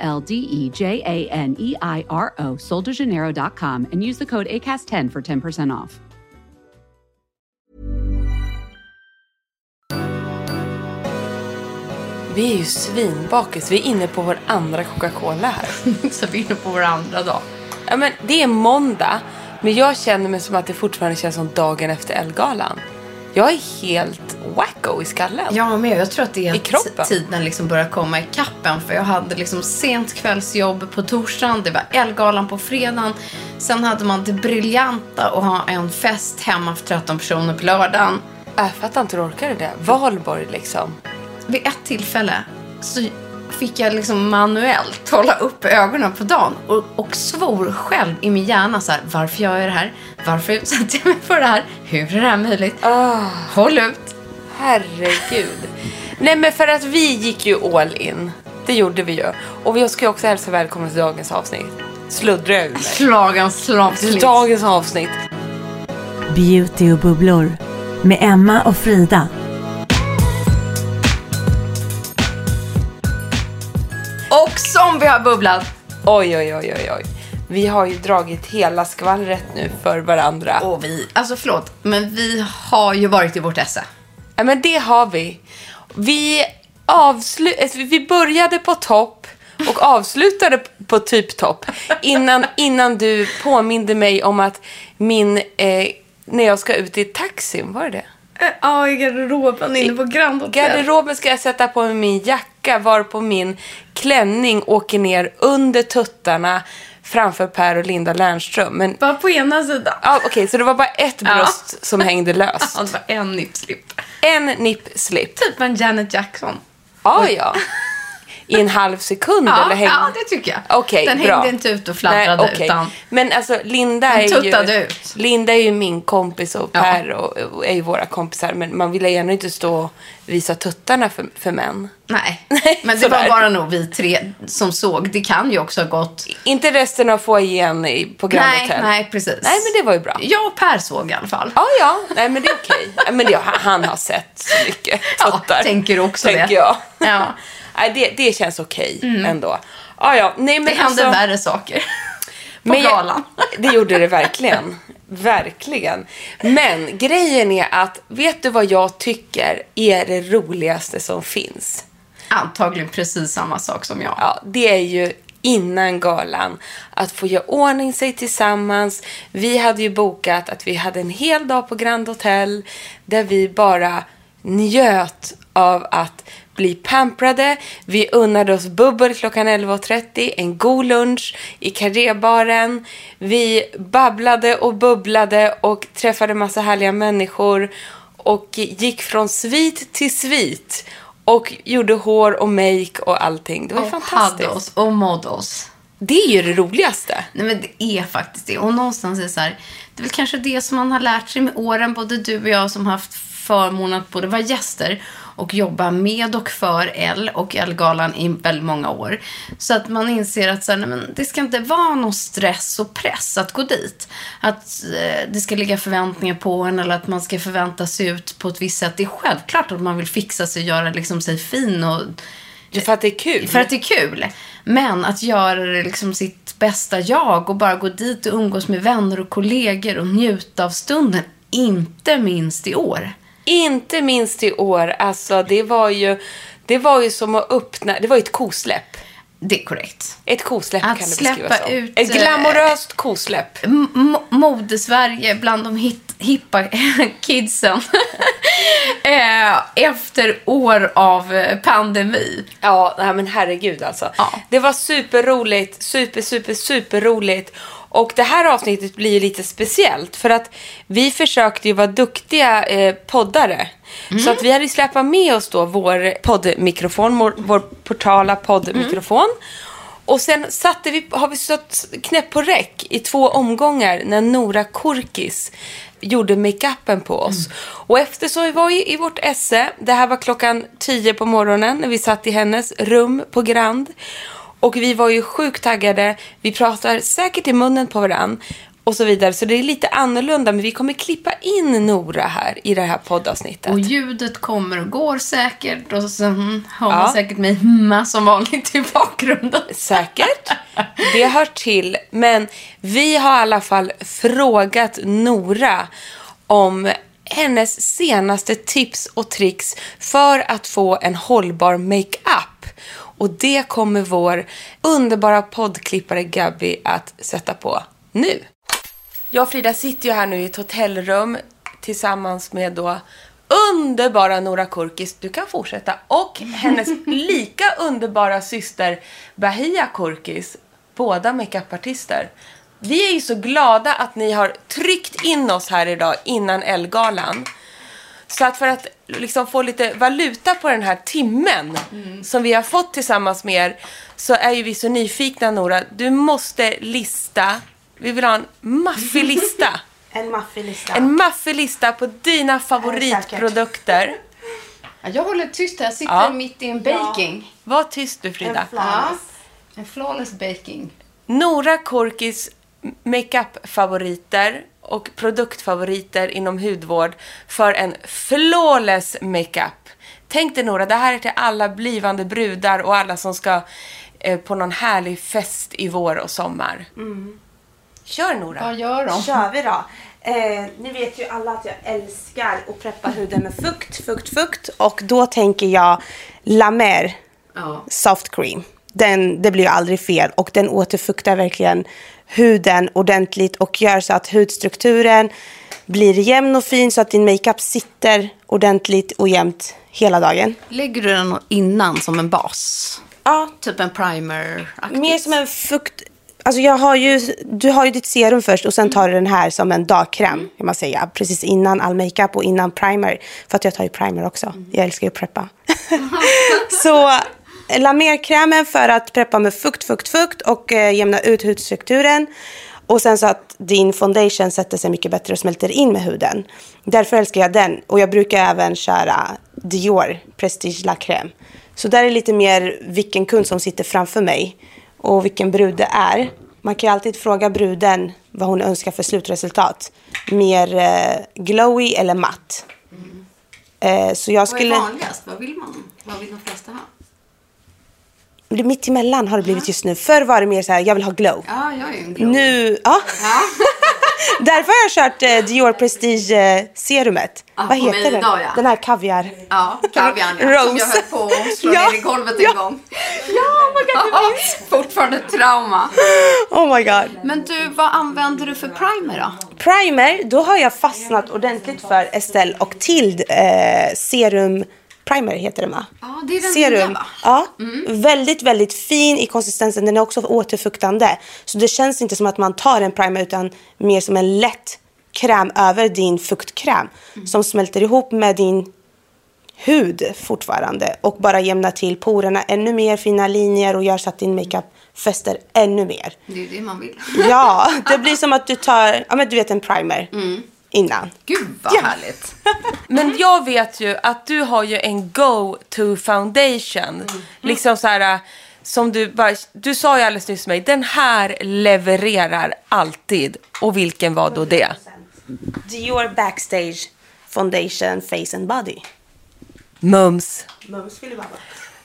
L D E J A N E I R O, soldejaneiro.com, and use the code ACAST10 for 10% off. Vi är ju svinbakis. Vi är inne på vår andra Coca-Cola här. Så vi är inne på vår andra dag. Ja, men det är måndag, men jag känner mig som att det fortfarande känns som dagen efter Elgalan. Jag är helt wacko i skallen. Jag med. Jag tror att det är I att tiden liksom börjar komma i kappen. För jag hade liksom sent kvällsjobb på torsdagen. Det var Elgalan på fredagen. Sen hade man det briljanta att ha en fest hemma för 13 personer på lördagen. Jag fattar inte hur du orkade det. Valborg liksom. Vid ett tillfälle så fick jag liksom manuellt hålla upp ögonen på dagen och, och svor själv i min hjärna så här, varför gör jag det här? Varför utsätter jag mig för det här? Hur är det här möjligt? Håll ut! Herregud. Nej men för att vi gick ju all in. Det gjorde vi ju. Och vi ska ju också hälsa välkommen till dagens avsnitt. Sluddrar jag ur mig. Slagens slavslitt. Dagens avsnitt. Beauty och bubblor med Emma och Frida. Har bubblat. Oj, oj, oj, oj, oj. Vi har ju dragit hela skvallret nu för varandra. Och vi, alltså förlåt, men vi har ju varit i vårt esse. Ja, men det har vi. Vi, avslu- vi började på topp och avslutade på typ topp innan, innan du påminde mig om att min, eh, när jag ska ut i taxin, var det det? Ja, i garderoben inne på Grand Hotel. Garderoben ska jag sätta på mig min jacka varpå min klänning åker ner under tuttarna framför Per och Linda Lernström. Men Bara på ena sidan. ja, okej, så det var bara ett Ja. bröst som hängde löst. Ja, det var en nippslip. En nippslip. Typ en Janet Jackson. Ja, ja. I en halv sekund Ja, eller hängde... ja, det tycker jag. Okej, Den bra. hängde inte ut och fladdrade Nej, okej. utan... Men alltså Linda är ju... ut. Linda är ju min kompis och Ja. Per och, och är ju våra kompisar. Men man vill gärna inte stå och visa tuttarna för, för män. Nej, men det var bara nog vi tre som såg. Det kan ju också ha gått... Inte resten av foajén i- på Grand nej, Hotel. nej, precis. Nej, men det var ju bra. Jag och Per såg i alla fall. Ja, ja. Nej, men det är okej. Ja, men det, han, har sett så mycket Ja, tuttar. tänker du också tänker det? jag. Ja. Nej, det, det känns okej ändå. Ja, ja. Nej, men Det hände alltså, värre saker. På Men galan. Det gjorde det verkligen. Verkligen. Men grejen är att, vet du vad jag tycker är det roligaste som finns? Antagligen precis samma sak som jag. Ja, det är ju innan galan. Att få göra ordning sig tillsammans. Vi hade ju bokat att vi hade en hel dag på Grand Hotel där vi bara njöt av att bli pamprade. Vi unnade oss bubbel klockan 11.30, en god lunch i karébaren. Vi babblade och bubblade och träffade massa härliga människor och gick från svit till svit och gjorde hår och make och allting. Det var och fantastiskt. hade oss och mådde oss. Det är ju det roligaste. Nej men det är faktiskt det. Och någonstans är det så här, det är väl kanske det som man har lärt sig med åren, både du och jag som haft förmånen att både vara gäster och jobba med och för L och L-galan i väldigt många år. Så att man inser att så här, nej, men det ska inte vara någon stress och press att gå dit. Att eh, det ska ligga förväntningar på en eller att man ska förvänta sig ut på ett visst sätt. Det är självklart att man vill fixa sig och göra liksom sig fin och Ja, För att det är kul. för att det är kul. Men att göra det liksom sitt bästa jag och bara gå dit och umgås med vänner och kollegor och njuta av stunden. Inte minst i år. Inte minst i år. Alltså, det var ju, det var ju som att öppna... Det var ju ett kosläpp. Det är korrekt. Ett kosläpp Att kan det beskrivas som. ut, Ett eh, glamoröst kosläpp. Mode-Sverige bland de hit- hippa kidsen. eh, efter år av eh, pandemi. Ja, men herregud alltså. Ja. Det var superroligt. Super, super, superroligt. Och det här avsnittet blir ju lite speciellt för att vi försökte ju vara duktiga eh, poddare. Så att vi hade släppt med oss då vår poddmikrofon, vår, vår portala poddmikrofon. Och sen satte vi, har vi stått knäpp på räck i två omgångar när Nora Korkis gjorde makeupen på oss. Och efter så vi var i, i vårt esse, det här var klockan 10 på morgonen när vi satt i hennes rum på Grand. Och vi var ju sjukt taggade, vi pratar säkert i munnen på varann och så vidare. Så det är lite annorlunda, men vi kommer klippa in Nora här i det här poddavsnittet. Och ljudet kommer och går säkert och sen har man Ja. säkert mig som vanligt i bakgrunden. Säkert. Det hör till. Men vi har i alla fall frågat Nora om hennes senaste tips och tricks för att få en hållbar makeup. Och det kommer vår underbara poddklippare Gabby att sätta på nu. Jag och Frida sitter ju här nu i ett hotellrum tillsammans med då underbara Nora Kurkis. Du kan fortsätta. Och hennes lika underbara syster Bahia Kurkis. Båda makeupartister. Vi är ju så glada att ni har tryckt in oss här idag innan Elgalan. Så att för att liksom få lite valuta på den här timmen som vi har fått tillsammans med er så är ju vi så nyfikna Nora. Du måste lista, vi vill ha en maffig lista. En maffig lista. En maffig lista på dina favoritprodukter. Ja, Jag håller tyst här, jag sitter Ja. mitt i en baking. Var tyst du Frida. En flawless. En flawless baking. Nora Korkis makeup-favoriter och produktfavoriter inom hudvård för en flawless makeup. Tänk dig Nora, det här är till alla blivande brudar och alla som ska eh, på någon härlig fest i vår och sommar. Kör Nora. Vad gör de? kör vi då. Eh, ni vet ju alla att jag älskar att preppa huden med fukt, fukt, fukt. Och då tänker jag La Mer Ja. Soft Cream. Den, det blir ju aldrig fel och den återfuktar verkligen huden ordentligt och gör så att hudstrukturen blir jämn och fin så att din makeup sitter ordentligt och jämnt hela dagen. Lägger du den innan som en bas? Ja, Typ en primer Mer som en fukt... Alltså jag har ju, du har ju ditt serum först och sen tar du den här som en dagkräm. Kan man säga. Precis innan all makeup och innan primer. För att jag tar ju primer också. Jag älskar ju att preppa. så La Mer-krämen för att preppa med fukt, fukt, fukt och eh, jämna ut hudstrukturen. Och sen så att din foundation sätter sig mycket bättre och smälter in med huden. Därför älskar jag den. Och jag brukar även köra Dior Prestige La Crème. Så där är lite mer vilken kund som sitter framför mig och vilken brud det är. Man kan ju alltid fråga bruden vad hon önskar för slutresultat. Mer eh, glowy eller matt. Eh, så jag skulle... vanligast? Vad vill man? Vad vill de flesta ha? Det Mitt emellan har det blivit just nu. Förr var det mer så här, jag vill ha glow. Ja, jag är en glow. Nu, ja. Därför har jag kört eh, Dior Prestige eh, serumet. Ja, Vad heter den? idag, ja. Den här kaviar. Ja, kaviarn ja. Rose. Som jag höll på att slå Ja, ner i golvet en ja. gång. Ja, vad kan Fortfarande ett trauma. Oh my god. Men du, vad använder du för primer då? Primer, då har jag fastnat ordentligt för Estelle och Tild eh, serum primer heter den va? Ja, det är den Serum. va? Ja, väldigt, väldigt fin i konsistensen. Den är också återfuktande. Så det känns inte som att man tar en primer utan mer som en lätt kräm över din fuktkräm. Som smälter ihop med din hud fortfarande och bara jämnar till porerna ännu mer, fina linjer och gör så att din makeup fäster ännu mer. Det är det man vill. Ja, det blir som att du tar, ja men du vet en primer innan. Gud vad Ja. härligt. Men jag vet ju att du har ju en go-to foundation. Liksom så här som du bara, du sa ju alldeles nyss till mig, den här levererar alltid. Och vilken var då det? Dior Backstage Foundation Face and Body. Mums. Mums vill vara.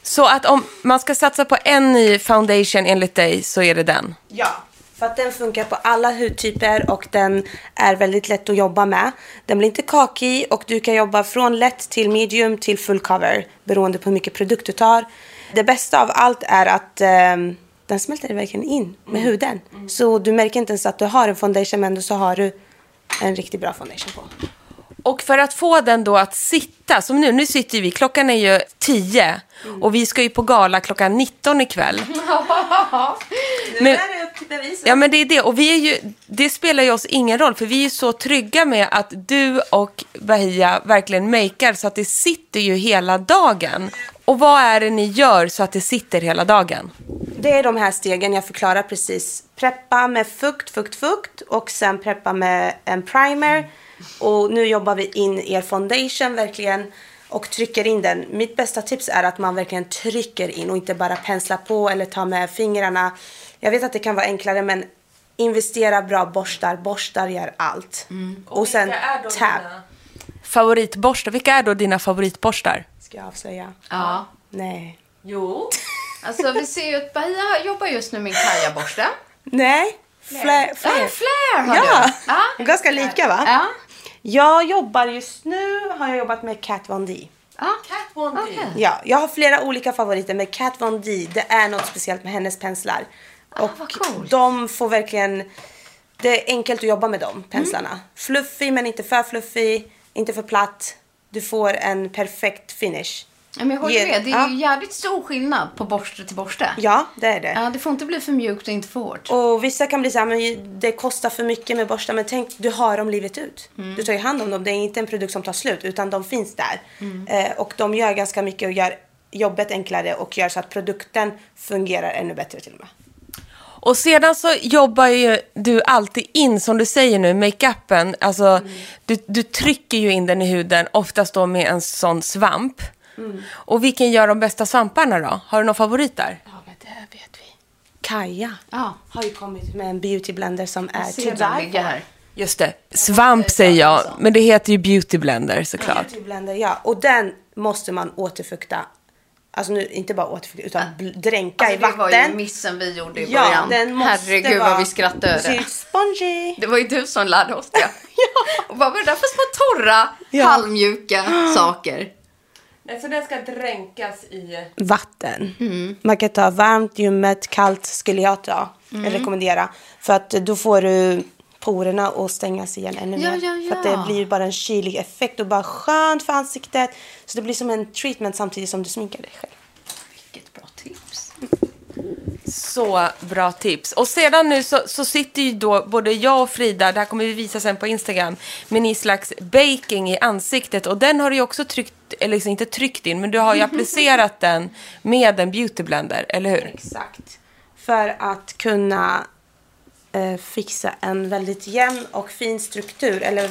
Så att om man ska satsa på en ny foundation enligt dig så är det den. Ja, för att den funkar på alla hudtyper och den är väldigt lätt att jobba med. Den blir inte kakig och du kan jobba från lätt till medium till full cover beroende på hur mycket produkt du tar. Det bästa av allt är att ehm, den smälter verkligen in med huden. Så du märker inte ens att du har en foundation men ändå så har du en riktigt bra foundation på. Och för att få den då att sitta, som nu, nu sitter vi, klockan är ju 10 och vi ska ju på gala klockan 19 ikväll. Men, är upp till bevis. ja men det är det, och vi är ju, det spelar ju oss ingen roll för vi är ju så trygga med att du och Bahia verkligen makear så att det sitter ju hela dagen. Och vad är det ni gör så att det sitter hela dagen? det är de här stegen jag förklarar precis. Preppa med fukt, fukt, fukt och sen preppa med en primer. Och nu jobbar vi in er foundation verkligen och trycker in den. Mitt bästa tips är att man verkligen trycker in och inte bara penslar på eller tar med fingrarna. Jag vet att det kan vara enklare men investera bra borstar. Borstar gör allt. Och, sen tap. Favoritborstar, vilka är då dina favoritborstar? Ska jag avslöja? Ja. Nej. Jo. Alltså vi ser ju att Bahia jobbar just nu med en kajaborste. Nej. Flare. Ja, Flair har Ja, du. ganska lika va? Ja. Jag jobbar just nu, har jag jobbat med Kat Von D. ja. Okej. Ja, jag har flera olika favoriter men Kat Von D, det är något speciellt med hennes penslar. och vad coolt. de får verkligen, det är enkelt att jobba med de penslarna. Fluffig men inte för fluffig, inte för platt. Du får en perfekt finish. Ja, men jag håller med. Det är ja. ju jävligt stor skillnad på borste till borste. Ja, det är det. Ja, det får inte bli för mjukt och inte för hårt. Och vissa kan bli så här, men det kostar för mycket med borstar. Men tänk, du har dem livet ut. Mm. Du tar ju hand om dem. Det är inte en produkt som tar slut, utan de finns där. Mm. Eh, och de gör ganska mycket och gör jobbet enklare och gör så att produkten fungerar ännu bättre till och med. Och sedan så jobbar ju du alltid in, som du säger nu, makeupen. Alltså, du, du trycker ju in den i huden, oftast då med en sån svamp. Och vilken gör de bästa svamparna då? Har du någon favorit där? Ja, men det vet vi. Kaja Ja. har ju kommit med en beauty blender som är Ser till här. Just det, svamp säger jag, men det heter ju beauty blender såklart. Beauty blender, ja. Och den måste man återfukta. Alltså nu, inte bara återfukta, utan bl- dränka Alltså, i det var ju vatten. missen vi gjorde i Ja, början. den måste Herregud vara vad vi skrattade över det. spongy. Det var ju du som lärde oss det. Och vad var det där för små torra, Ja. halvmjuka saker? Nej, så den ska dränkas i... vatten. Mm. Man kan ta varmt, ljummet, kallt skulle jag ta. Mm. Rekommendera. För att då får du porerna att stängas igen ännu Ja, mer. ja, För att ja. det blir bara en kylig effekt och bara skönt för ansiktet. Så det blir som en treatment samtidigt som du sminkar dig själv. Vilket bra. Så bra tips. Och sedan nu så, så sitter ju då både jag och Frida, det här kommer vi visa sen på Instagram, med en slags baking i ansiktet. Och den har du ju också tryckt, eller liksom inte tryckt in, men du har ju applicerat den med en beautyblender, eller hur? Exakt. För att kunna eh, fixa en väldigt jämn och fin struktur, eller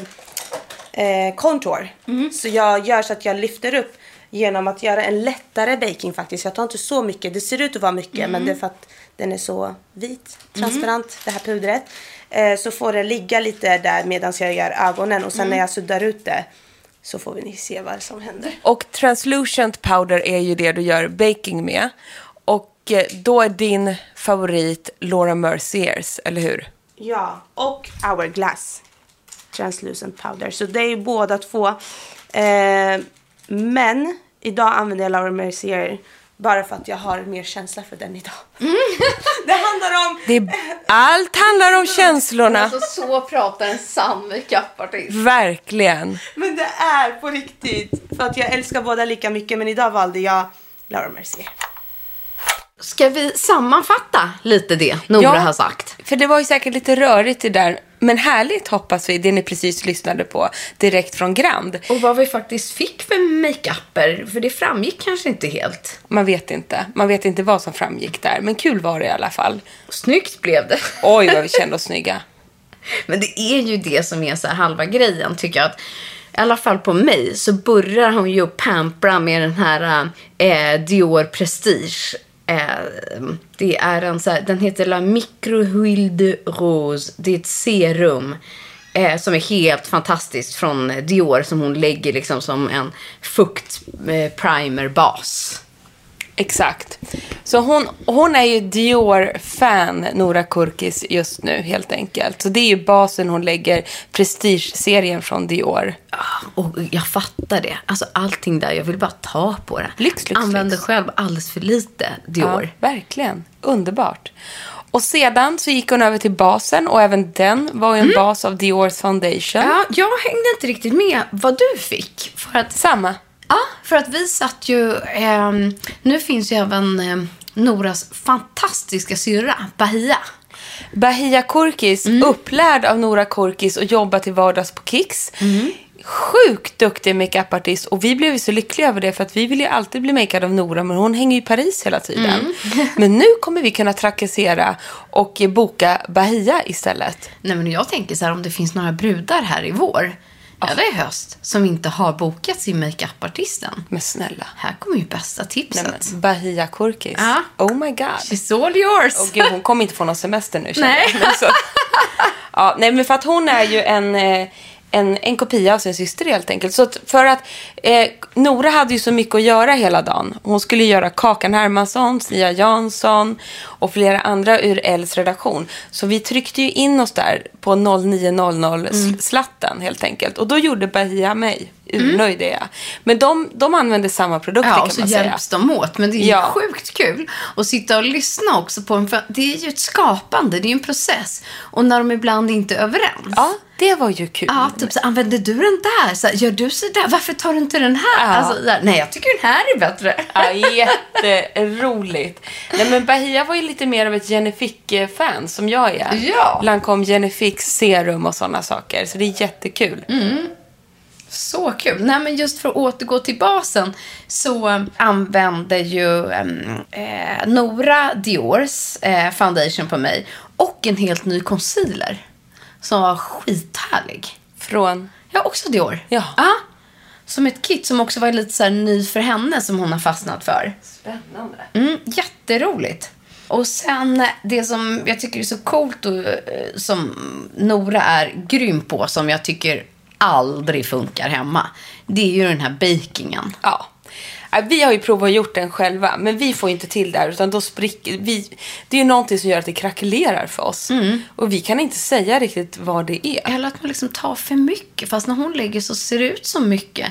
eh, contour. Så jag gör så att jag lyfter upp genom att göra en lättare baking faktiskt. Jag tar inte så mycket, det ser ut att vara mycket men det är för att den är så vit, transparent, det här pudret. Eh, så får det ligga lite där medan jag gör ögonen och sen när jag suddar ut det så får vi se vad som händer. Och translucent powder är ju det du gör baking med. Och eh, då är din favorit Laura Merciers, eller hur? Ja, och Hourglass Translucent Powder. Så det är ju båda två. Eh, men idag använder jag Laura Mercier bara för att jag har mer känsla för den idag. det handlar om... Det är, allt handlar om känslorna. Alltså så pratar en sann makeupartist. Verkligen. Men det är på riktigt. För att jag älskar båda lika mycket men idag valde jag Laura Mercier. Ska vi sammanfatta lite det Nora Ja. har sagt? För det var ju säkert lite rörigt det där. Men härligt hoppas vi, det ni precis lyssnade på direkt från Grand. Och vad vi faktiskt fick för makeuper, för det framgick kanske inte helt. Man vet inte. Man vet inte vad som framgick där. Men kul var det i alla fall. Snyggt blev det. Oj, vad vi kände oss snygga. Men det är ju det som är så halva grejen tycker jag. Att, I alla fall på mig så börjar hon ju pampra med den här eh, Dior Prestige. Eh, det är en så här, den heter La Microhuilde de Rose. Det är ett serum eh, som är helt fantastiskt från Dior som hon lägger liksom som en fukt eh, primer bas. Exakt. Så hon, hon är ju Dior-fan, Nora Kurkis, just nu helt enkelt. Så det är ju basen hon lägger, Prestige-serien från Dior. Ah, Och jag fattar det. Alltså allting där, jag vill bara ta på det. Lyx, lyx, Använder lyx. själv alldeles för lite Dior. Ja, verkligen. Underbart. Och sedan så gick hon över till basen och även den var ju en bas av Diors foundation. Ja, jag hängde inte riktigt med vad du fick. För att, Samma. Ja, för att vi satt ju... ehm, nu finns ju även ehm, Noras fantastiska syrra, Bahia. Bahia Kurkis, upplärd av Nora Kurkis och jobbat till vardags på Kicks. sjukt duktig makeupartist och vi blev ju så lyckliga över det för att vi vill ju alltid bli makead av Nora men hon hänger ju i Paris hela tiden. Men nu kommer vi kunna trakassera och boka Bahia istället. Nej, men jag tänker så här, om det finns några brudar här i vår, eller i höst, som inte har bokat sin makeupartisten. Men snälla. Här kommer ju bästa Nej, tipset. men Bahia Kurkis. Ja. Oh my god. She's all yours. Och gud, hon kommer inte få någon semester nu känner Nej. jag. Men Så. Ja, nej, men för att hon är ju en, eh, en, en kopia av sin syster helt enkelt. Så att för att eh, Nora hade ju så mycket att göra hela dagen. Hon skulle göra Kakan Hermansson, Sia Jansson och flera andra ur Els redaktion. Så vi tryckte ju in oss där på 0900-slatten helt enkelt. Och då gjorde Bahia mig. Urnöjd är jag. Men de, de använde samma produkter Ja, kan och så man säga. hjälps de åt. Men det är Ja. sjukt kul att sitta och lyssna också på en... För det är ju ett skapande, det är ju en process. Och när de ibland inte är överens. Ja, det var ju kul. Ja, typ så använder du den där? Så, gör du så där? Varför tar du inte den här? Ja. Alltså, där. Nej, jag tycker den här är bättre. Ja, jätteroligt. Nej, men Bahia var ju lite mer av ett Genifique-fan som jag är. Ja. Lancome Genifiques serum och sådana saker. Så det är jättekul. Så kul. Nej, men just för att återgå till basen så um, använde ju um, eh, Nora Diors eh, foundation på mig och en helt ny concealer som var skithärlig. Från... Ja, också Dior. Ja. Som ett kit som också var lite så ny för henne som hon har fastnat för. Spännande. Mm, jätteroligt. Och sen det som jag tycker är så coolt och eh, som Nora är grym på, som jag tycker aldrig funkar hemma. Det är ju den här bakingen. Ja. Ja, Vi har ju provat att gjort den själva, men vi får inte till det här, utan då spricker vi. Det är ju någonting som gör att det krackelerar för oss. Och vi kan inte säga riktigt vad det är. Eller att man liksom tar för mycket. Fast när hon lägger så ser det ut som mycket.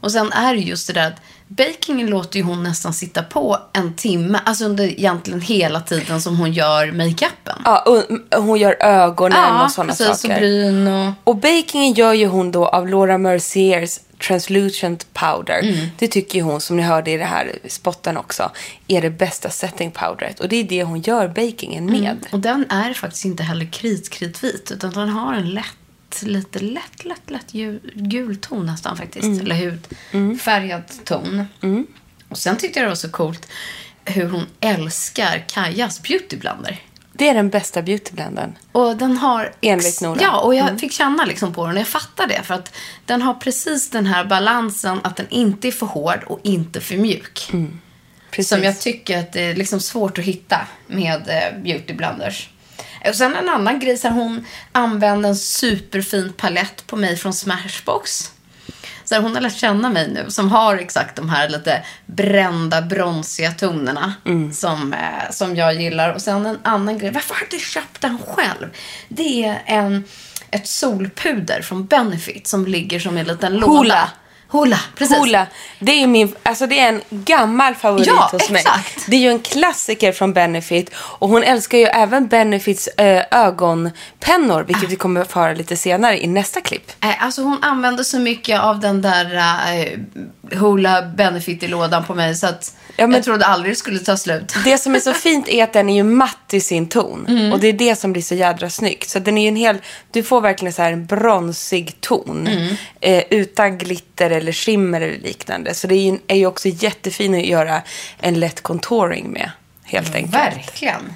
Och sen är det just det där att bakingen låter ju hon nästan sitta på en timme. Alltså under egentligen hela tiden som hon gör makeupen. Ja, och hon gör ögonen och sådana precis. saker. Och bryn och... Och bakingen gör ju hon då av Laura Merciers Translucent Powder. Det tycker hon, som ni hörde i det här spotten också, är det bästa setting powderet. Och det är det hon gör bakingen med. Och den är faktiskt inte heller kritkritvit. Utan den har en lätt, lite lätt, lätt, lätt gul ton nästan faktiskt. Eller hudfärgad ton. Och sen tyckte jag det var så coolt hur hon älskar Kajas beautyblender. Det är den bästa beautyblenden. Och den har... Enligt Nora. Ja, och jag fick känna liksom på den och jag fattar det. För att den har precis den här balansen att den inte är för hård och inte för mjuk. Precis. Som jag tycker att det är liksom svårt att hitta med eh, beautyblenders. Och sen en annan grej, så hon använde en superfin palett på mig från Smashbox. Så här, hon har lärt känna mig nu som har exakt de här lite brända, bronsiga tonerna som, eh, som jag gillar. Och sen en annan grej, varför har jag inte köpt den själv? Det är en, ett solpuder från Benefit som ligger som en liten låda. Hoola, precis. Hoola, det är, min, alltså det är en gammal favorit Ja, hos mig. exakt. Det är ju en klassiker från Benefit. Och hon älskar ju även Benefits eh, ögonpennor, vilket vi kommer att få höra lite senare i nästa klipp. Eh, Alltså hon använde så mycket av den där eh, Hoola Benefit i lådan på mig så att Ja, men- jag trodde aldrig det skulle ta slut. Det som är så fint är att den är ju matt i sin ton. Mm. Och det är det som blir så jädra snyggt. Så den är ju en hel, du får verkligen så här en bronsig ton. Mm. Eh, utan glitter eller skimmer eller liknande. Så det är ju, är ju också jättefin att göra en lätt contouring med. Helt enkelt. Verkligen.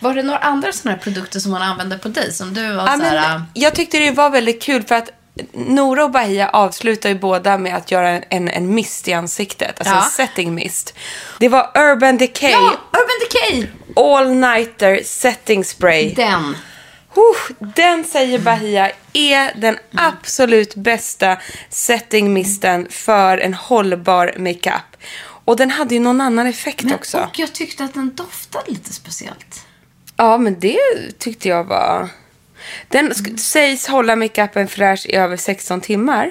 Var det några andra sådana här produkter som man använde på dig som du var Ja, så men, här... äh, jag tyckte det var väldigt kul för att Nora och Bahia avslutar ju båda med att göra en, en, en mist i ansiktet. Alltså Ja. en setting mist. Det var Urban Decay Ja, Urban Decay! All Nighter Setting Spray. Den. Huh, den säger Bahia är den absolut bästa settingmisten för en hållbar makeup. Och den hade ju någon annan effekt Men, också. och jag tyckte att den doftade lite speciellt. Ja, men det tyckte jag var... Den sk- sägs hålla makeupen fräsch i över 16 timmar.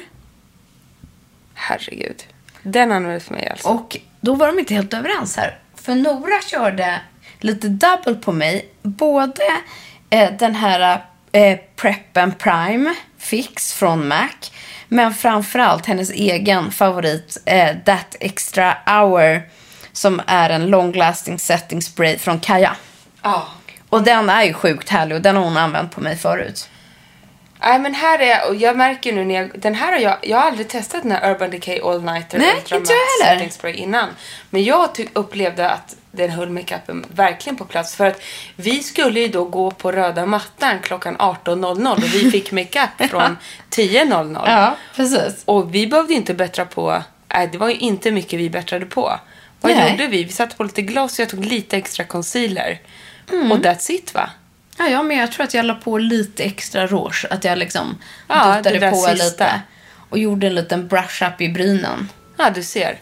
Herregud. Den användes för mig alltså. Och då var de inte helt överens här. För Nora körde lite double på mig. Både eh, den här eh, Prep and Prime Fix från MAC. Men framförallt hennes egen favorit eh, That Extra Hour. Som är en long lasting setting spray från Kaja. Ja. Och den är ju sjukt härlig och den har hon använt på mig förut. Nej men här är, och jag märker nu när jag, den här har jag, jag har aldrig testat den här Urban Decay All Nighter Nej, Ultra inte jag heller. Setting Spray innan. Men jag ty- upplevde att den höll makeupen verkligen på plats. För att vi skulle ju då gå på röda mattan klockan 18.00 och vi fick makeup från 10.00. Ja, precis. Och vi behövde inte bättra på, nej det var ju inte mycket vi bättrade på. Vad Nej. gjorde vi? Vi satte på lite gloss och jag tog lite extra concealer. Mm. Och that's it va? Ja, ja, men jag tror att jag la på lite extra rouge. Att jag liksom Ja, duttade på sista. lite. Och gjorde en liten brush-up i brynen. Ja, du ser.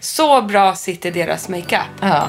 Så bra sitter deras makeup. Ja.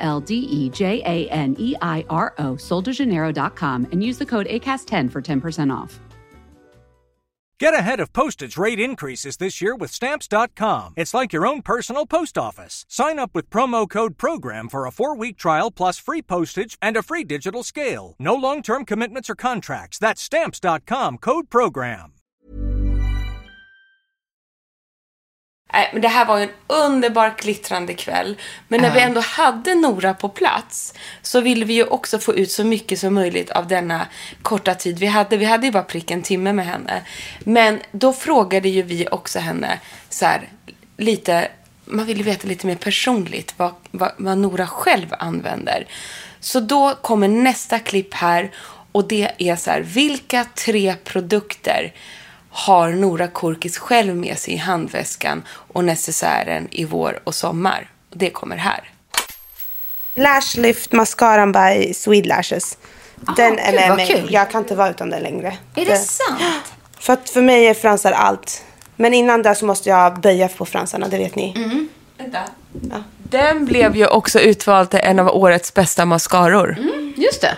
L D E J A N E I R O, soldejaneiro.com, and use the code ACAST10 for 10% off. Get ahead of postage rate increases this year with Stamps.com. It's like your own personal post office. Sign up with promo code PROGRAM for a four week trial plus free postage and a free digital scale. No long term commitments or contracts. That's Stamps.com code PROGRAM. Nej, men det här var ju en underbar glittrande kväll. Men när vi ändå hade Nora på plats så ville vi ju också få ut så mycket som möjligt av denna korta tid vi hade. Vi hade ju bara prick en timme med henne. Men då frågade ju vi också henne så här, lite, man ville veta lite mer personligt vad, vad, vad Nora själv använder. Så då kommer nästa klipp här och det är så här, vilka tre produkter har Nora Korkis själv med sig i handväskan och necessären i vår och sommar. Och det kommer här. Lash Lift Mascaran by Swede Lashes. Den är gud, med mig. kul. Jag kan inte vara utan den längre. Är det sant? För att för mig är fransar allt. Men innan det så måste jag böja på fransarna, det vet ni. Vänta. Den blev ju också utvald till en av årets bästa mascaror. Just det.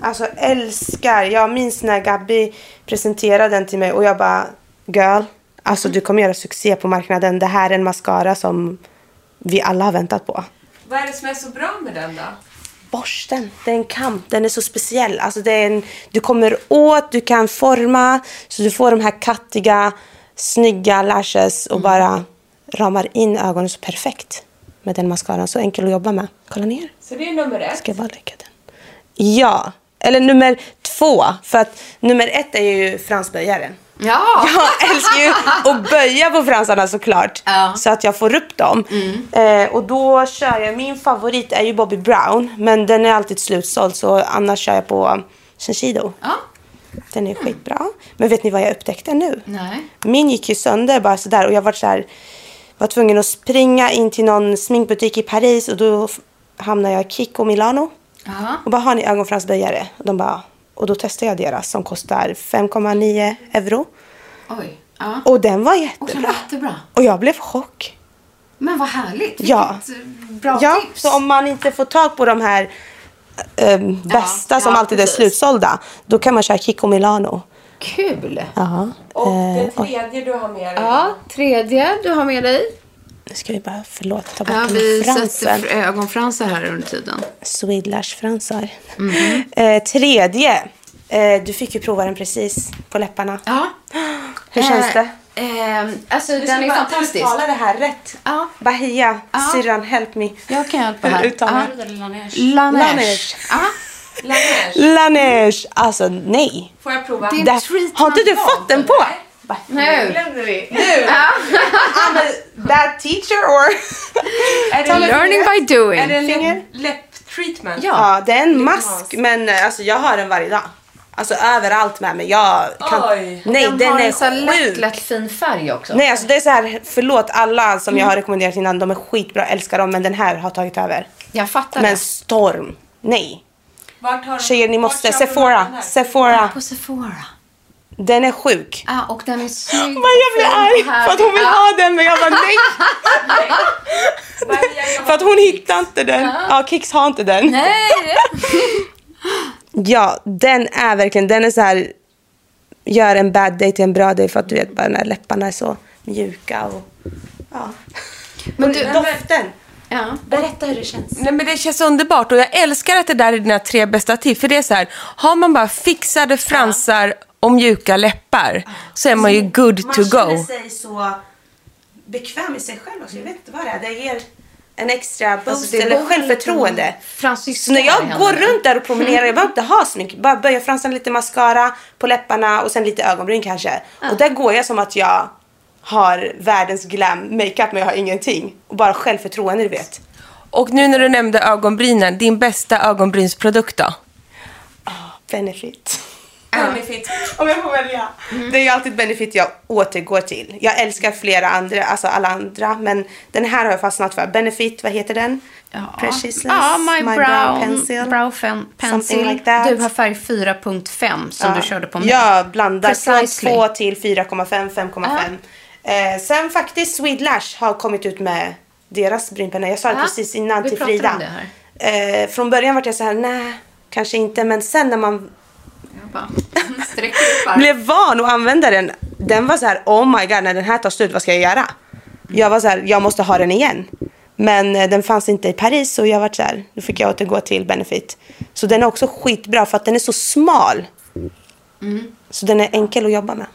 Alltså älskar. Jag minns när Gabi presenterade den till mig och jag bara, girl, alltså du kommer göra succé på marknaden. Det här är en mascara som vi alla har väntat på. Vad är det som är så bra med den då? Borsten, det är en kamp. Den är så speciell. Alltså det en, du kommer åt, du kan forma. Så du får de här kattiga, snygga lashes och bara ramar in ögonen så perfekt. Med den mascaran. Så enkel att jobba med. Kolla ner. Så det är nummer ett. Ska jag bara lägga den? Ja. Eller nummer två. För att nummer ett är ju fransböjaren. Ja. Jag älskar ju att böja på fransarna såklart. Ja. Så att jag får upp dem. Eh, och då kör jag, min favorit är ju Bobby Brown. Men den är alltid slutsåld så annars kör jag på Shiseido. Ja. Den är skitbra. Men vet ni vad jag upptäckte nu? Nej. Min gick ju sönder bara sådär och jag var så här, var tvungen att springa in till någon sminkbutik i Paris och då hamnade jag i Kiko Milano. Ja. Och bara, har ni ögonfransböjare? Och de bara, och då testade jag deras som kostar 5,9 euro. Oj. Ja. Och den var Och så jättebra. jättebra. Och jag blev chock. Men vad härligt. Vilket Ja. bra Ja, tips. så om man inte får tag på de här um, bästa som ja, alltid precis. är slutsålda, då kan man köra Kiko Milano. Kul. Ja. Och Eh, den oj, tredje du har med dig. Ja, tredje du har med dig. Nu ska vi bara, förlåt, ta bort Ja, vi fransen. sätter ögonfransar här under tiden. Swedish-fransar. Mhm. Eh, tredje. Eh, du fick ju prova den precis på läpparna. Ja. Hur känns det? Eh, alltså, Du den är fantastisk. uttala det här rätt. Ja. Bahia, Ja. syrran, help me. Jag kan hjälpa här. uttalar Ja. du. Laneige. Ja. Laneige. Laneige. Alltså nej. Får jag prova? Det är- treatment har inte du fått den på? Nu. glömde vi. I'm a bad teacher or? Är det Learning by doing. Är det en Finger? läpp-treatment? Ja. Ja, det är en mask. Men eh, alltså, jag har den varje dag. Alltså överallt med mig. Jag kan... Oj. Nej, den, den, har är en så här lätt, lätt fin färg också. Nej, alltså det är så här, förlåt alla som Mm. jag har rekommenderat innan, de är skitbra, älskar dem, men den här har tagit över. Jag fattar Men det. storm, nej. Vart har du- Tjejer, ni vart måste, köper den Sephora, här? Sephora. På Sephora. Den är sjuk. Ja, och den är snygg. Men jag blir arg för att hon vill Ja. ha den, men jag bara nej. Jag För att hon hittar inte den. Ja, Kicks har inte den. Nej! Ja, den är verkligen, den är så här, gör en bad day till en bra day för att du vet bara när läpparna är så mjuka och ja. Men du, doften. ja. Berätta hur det känns. Nej, men det känns underbart och jag älskar att det där är dina tre bästa tips. För det är så här, har man bara fixade fransar och mjuka läppar så är man ju good to Man känner go. sig så bekväm i sig själv också. Jag vet inte vad det är. Det ger en extra boost Alltså, eller självförtroende. Så när jag i går runt där och promenerar, jag behöver inte ha smink. Bara böja fransarna lite mascara på läpparna och sen lite ögonbryn kanske. Och där går jag som att jag har världens glam makeup men jag har ingenting. Och bara självförtroende du vet. Och nu när du nämnde ögonbrynen, din bästa ögonbrynsprodukt då? Benefit. Benefit. Om jag får välja. Det är ju alltid Benefit jag återgår till. Jag älskar flera andra, alltså alla andra. Men den här har jag fastnat för. Benefit, vad heter den? Ja. Precious Ja, My, Brow, Pencil. brow fen, Pencil. Something like that. Du har färg 4.5 som du körde på mig. Ja, blandar från Precisely. 2 till 4,5, 5,5. Eh, sen faktiskt Swede Lash har kommit ut med deras brynpenna. Jag sa det Ja, precis innan vi till pratade Frida. om det här. Eh, från början var jag så här, nej, kanske inte. Men sen när man Jag bara, sträcker upp armen. blev van att använda den. Den var så här, oh my god, när den här tar slut, vad ska jag göra? Jag var så här, jag måste ha den igen. Men eh, den fanns inte i Paris och jag var så här, då fick jag återgå till Benefit. Så den är också skitbra för att den är så smal. Så den är enkel att jobba med.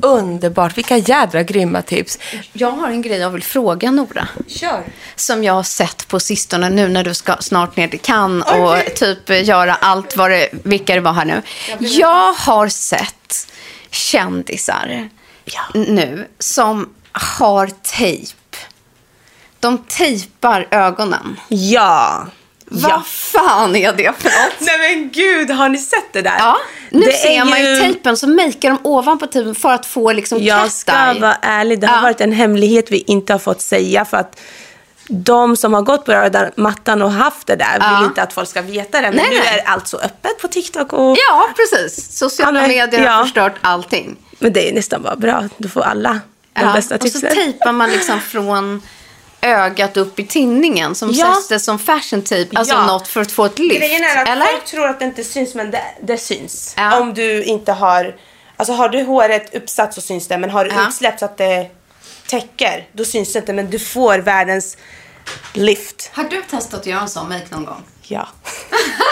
Underbart, vilka jädra grymma tips. Jag har en grej jag vill fråga Nora. Kör. Som jag har sett på sistone nu när du ska snart ner till Cannes och typ göra allt vad det, vilka det var här nu. Jag har sett kändisar nu som har tejp. De tejpar ögonen. Ja. Vad fan är det för något? Nej men gud, har ni sett det där? Ja, nu Det ser man ju ju- tejpen så makar de ovanpå tejpen för att få liksom Jag ska eye. vara ärlig, det har Ja. varit en hemlighet vi inte har fått säga för att de som har gått på röda mattan och haft det där Ja. vill inte att folk ska veta det. Men Nej, nu nej. är allt så öppet på TikTok och... Ja, precis. Sociala Ja, medier har ja. förstört allting. Men det är nästan bara bra. Du får alla de Ja, bästa och så tipsen. tejpar man liksom från ögat upp i tinningen som Ja. sätts det som fashion tape, alltså Ja. något för att få ett lyft. Grejen är att eller? folk tror att det inte syns men det, det syns. Ja. Om du inte har... Alltså har du håret uppsatt så syns det men har du Ja. utsläppt så att det täcker då syns det inte men du får världens lift. Har du testat att göra en sån make någon gång? Ja.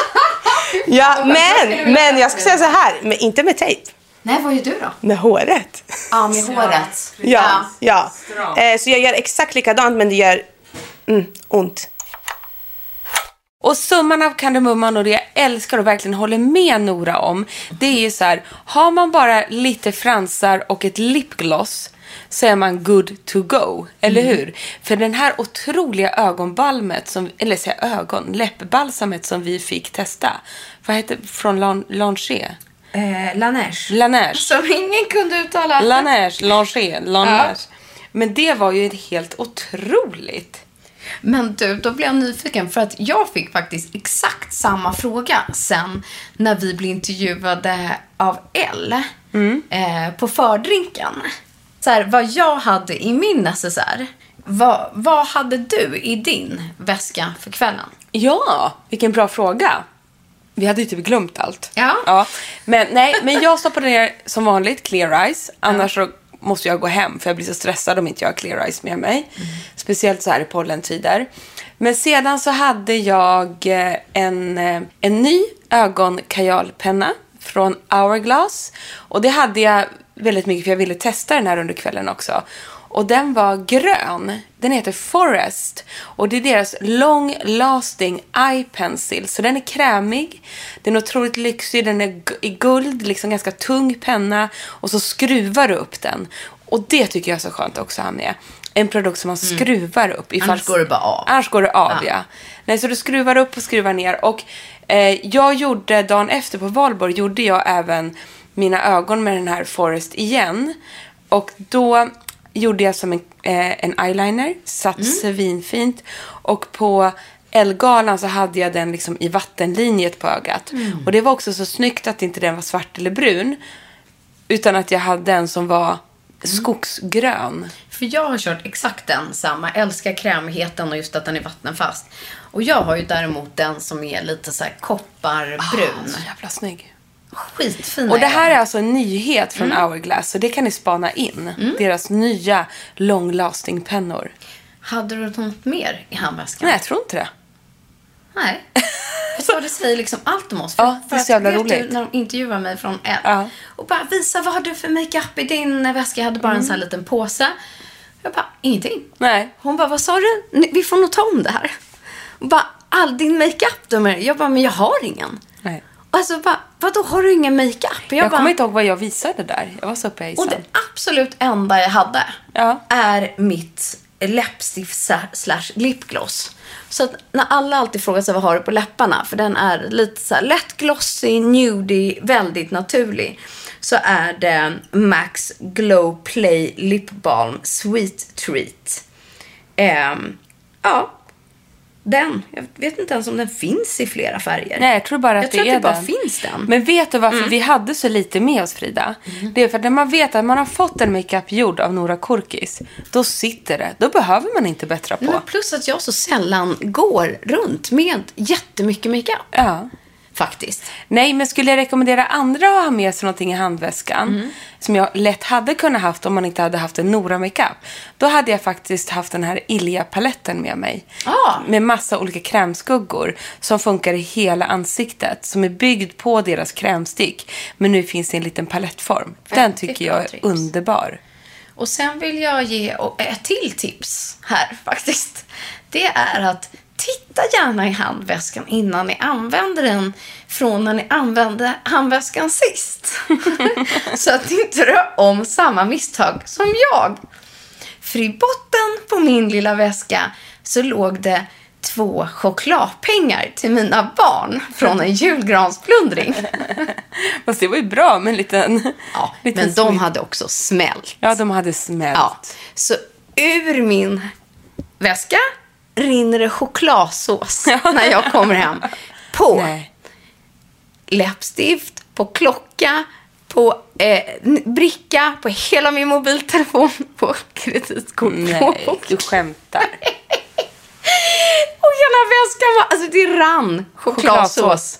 ja, men, men jag ska säga så här, men inte med tejp. Nej, vad gör du då? Med håret. Ja, med håret. Ja, ja. Eh, så jag gör exakt likadant men det gör mm, ont. Och summan av kardemumman och det jag älskar och verkligen håller med Nora om, det är ju så här, har man bara lite fransar och ett lipgloss så är man good to go, eller hur? För den här otroliga ögonbalmet, som, eller säga ögon, läppbalsamet som vi fick testa, vad heter från Lan- Lange? Eh, Laneige. Laneige. Som ingen kunde uttala. Laneige, Lange, Laneige. Men det var ju helt otroligt. Men du, då blev jag nyfiken för att jag fick faktiskt exakt samma fråga sen när vi blev intervjuade av Elle eh, på fördrinken. Så här, vad jag hade i min necessär. Vad, vad hade du i din väska för kvällen? Ja, vilken bra fråga. Vi hade ju typ glömt allt. Ja. ja. Men nej, men jag stoppade ner som vanligt clear eyes. Annars så måste jag gå hem för jag blir så stressad om inte jag har clear eyes med mig. Speciellt så här i pollentider. Men sedan så hade jag eh, en, eh, en ny ögonkajalpenna från Hourglass. Och det hade jag väldigt mycket för jag ville testa den här under kvällen också. Och den var grön. Den heter Forest. Och det är deras long lasting eye pencil. Så den är krämig. Den är otroligt lyxig. Den är i guld, liksom ganska tung penna. Och så skruvar du upp den. Och det tycker jag är så skönt också att ha med. En produkt som man skruvar upp. ifall- Mm. Annars går det bara av. Annars går det av, ja. Nej, så du skruvar upp och skruvar ner. Och eh, jag gjorde, dagen efter på valborg, gjorde jag även mina ögon med den här Forest igen. Och då gjorde jag som en, eh, en eyeliner, satt Mm. svinfint. Och på Elgalan så hade jag den liksom i vattenlinjet på ögat. Mm. Och det var också så snyggt att inte den var svart eller brun. Utan att jag hade en som var skogsgrön. För jag har kört exakt den samma. Älskar krämigheten och just att den är vattenfast. Och jag har ju däremot den som är lite så här kopparbrun. Så jävla snygg. Skitfin Och det är här är alltså en nyhet från Hourglass. Så det kan ni spana in. Deras nya long lasting pennor. Hade du något mer i handväskan? Nej, jag tror inte det. Nej. Jag sa det säger liksom allt om oss. Ja, det är så jävla roligt. Du, när de intervjuar mig från L. Ja. Och bara visa vad har du för makeup i din väska. Jag hade bara en sån här Mm. liten påse. Jag bara, ingenting. Nej. Hon bara, vad sa du? Vi får nog ta om det här. Och bara, all din makeup då? med-" Jag bara, men jag har ingen. Nej. Alltså bara, vadå har du ingen makeup? Jag, Jag bara, kommer inte ihåg vad jag visade där. Jag var så uppe i och det absolut enda jag hade Ja. är mitt läppstift slash lipgloss. Så att när alla alltid frågar sig vad har du på läpparna, för den är lite så här lätt glossy, nudie, väldigt naturlig. Så är det Max Glow Play Lip Balm Sweet Treat. Ehm, ja, den. Jag vet inte ens om den finns i flera färger. Nej, jag tror bara att jag det tror att det bara den. finns den. Mm. Men vet du varför vi hade så lite med oss, Frida? Det är för att när man vet att man har fått en makeup gjord av Nora Korkis, då sitter det. Då behöver man inte bättra på. Men plus att jag så sällan går runt med jättemycket makeup. Ja. Faktiskt. Nej, men skulle jag rekommendera andra att ha med sig någonting i handväskan Mm. Som jag lätt hade kunnat haft om man inte hade haft en Nora makeup. Då hade jag faktiskt haft den här Ilja-paletten med mig. Ah. Med massa olika krämskuggor som funkar i hela ansiktet. Som är byggd på deras krämstick. Men nu finns det i en liten palettform. Den tycker jag är underbar. Och sen vill jag ge ett till tips här faktiskt. Det är att titta gärna i handväskan innan ni använder den från när ni använde handväskan sist. Så att ni inte gör om samma misstag som jag. För i botten på min lilla väska så låg det två chokladpengar till mina barn från en julgransplundring. Fast det var ju bra med en liten... Ja, liten men de smitt. hade också smält. Ja, de hade smält. Ja, så ur min väska rinner det chokladsås när jag kommer hem. På Nej. läppstift, på klocka, på eh, bricka, på hela min mobiltelefon, på kreditkort. Nej, du skämtar. Och hela väskan var, alltså det rann chokladsås. Chokladsås.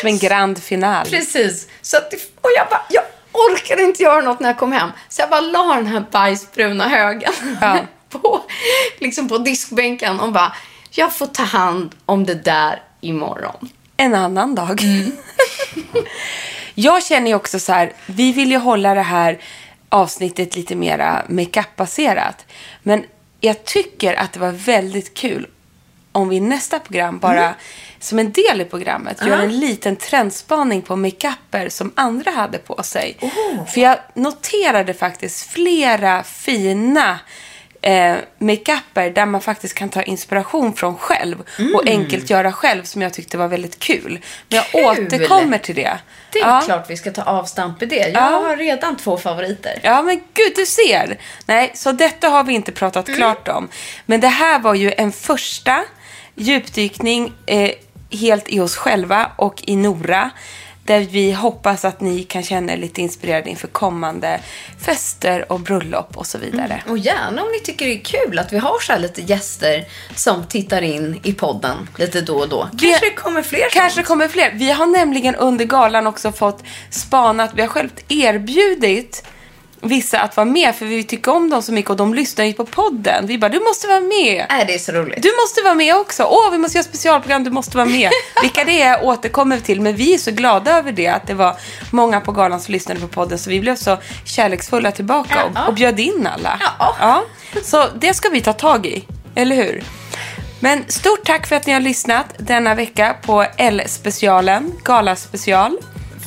Som en grand final. Precis. Så att, det- och jag bara, jag orkade inte göra något när jag kom hem. Så jag bara la den här bajsbruna högen Ja. på, liksom på diskbänken och bara, jag får ta hand om det där imorgon. En annan dag. jag känner ju också så här, vi vill ju hålla det här avsnittet lite mera makeup-baserat. Men jag tycker att det var väldigt kul om vi i nästa program bara som en del i programmet gör en liten trendspaning på makeuper som andra hade på sig. För jag noterade faktiskt flera fina eh, makeuper där man faktiskt kan ta inspiration från själv och enkelt göra själv som jag tyckte var väldigt kul. Men jag Kul! återkommer till det. Det är ja. klart vi ska ta avstamp i det. Jag Ja. har redan två favoriter. Ja, men gud, du ser. Nej, så detta har vi inte pratat klart om. Men det här var ju en första djupdykning eh, helt i oss själva och i Nora. Där vi hoppas att ni kan känna er lite inspirerade inför kommande fester och bröllop och så vidare. Och gärna om ni tycker det är kul att vi har så här lite gäster som tittar in i podden lite då och då. Kanske det kommer fler Kanske sånt. kommer fler. Vi har nämligen under galan också fått spanat. Vi har själv erbjudit vissa att vara med för vi tycker om dem så mycket och de lyssnar ju på podden. Vi bara, du måste vara med. Nej, det är så roligt. Du måste vara med också. Åh, vi måste göra specialprogram. Du måste vara med. Vilka det är återkommer vi till. Men vi är så glada över det. Att det var många på galan som lyssnade på podden. Så vi blev så kärleksfulla tillbaka och, och bjöd in alla. Ja. ja. Så det ska vi ta tag i. Eller hur? Men stort tack för att ni har lyssnat denna vecka på L-specialen. Galaspecial.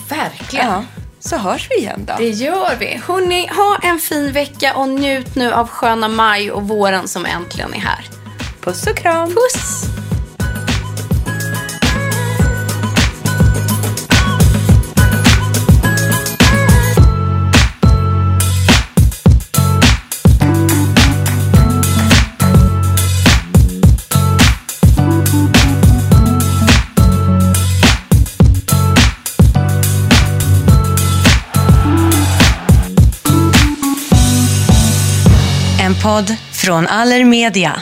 Verkligen. Ja. Så hörs vi igen då. Det gör vi. Hörrni, ha en fin vecka och njut nu av sköna maj och våren som äntligen är här. Puss och kram. Puss! Podd från Allermedia.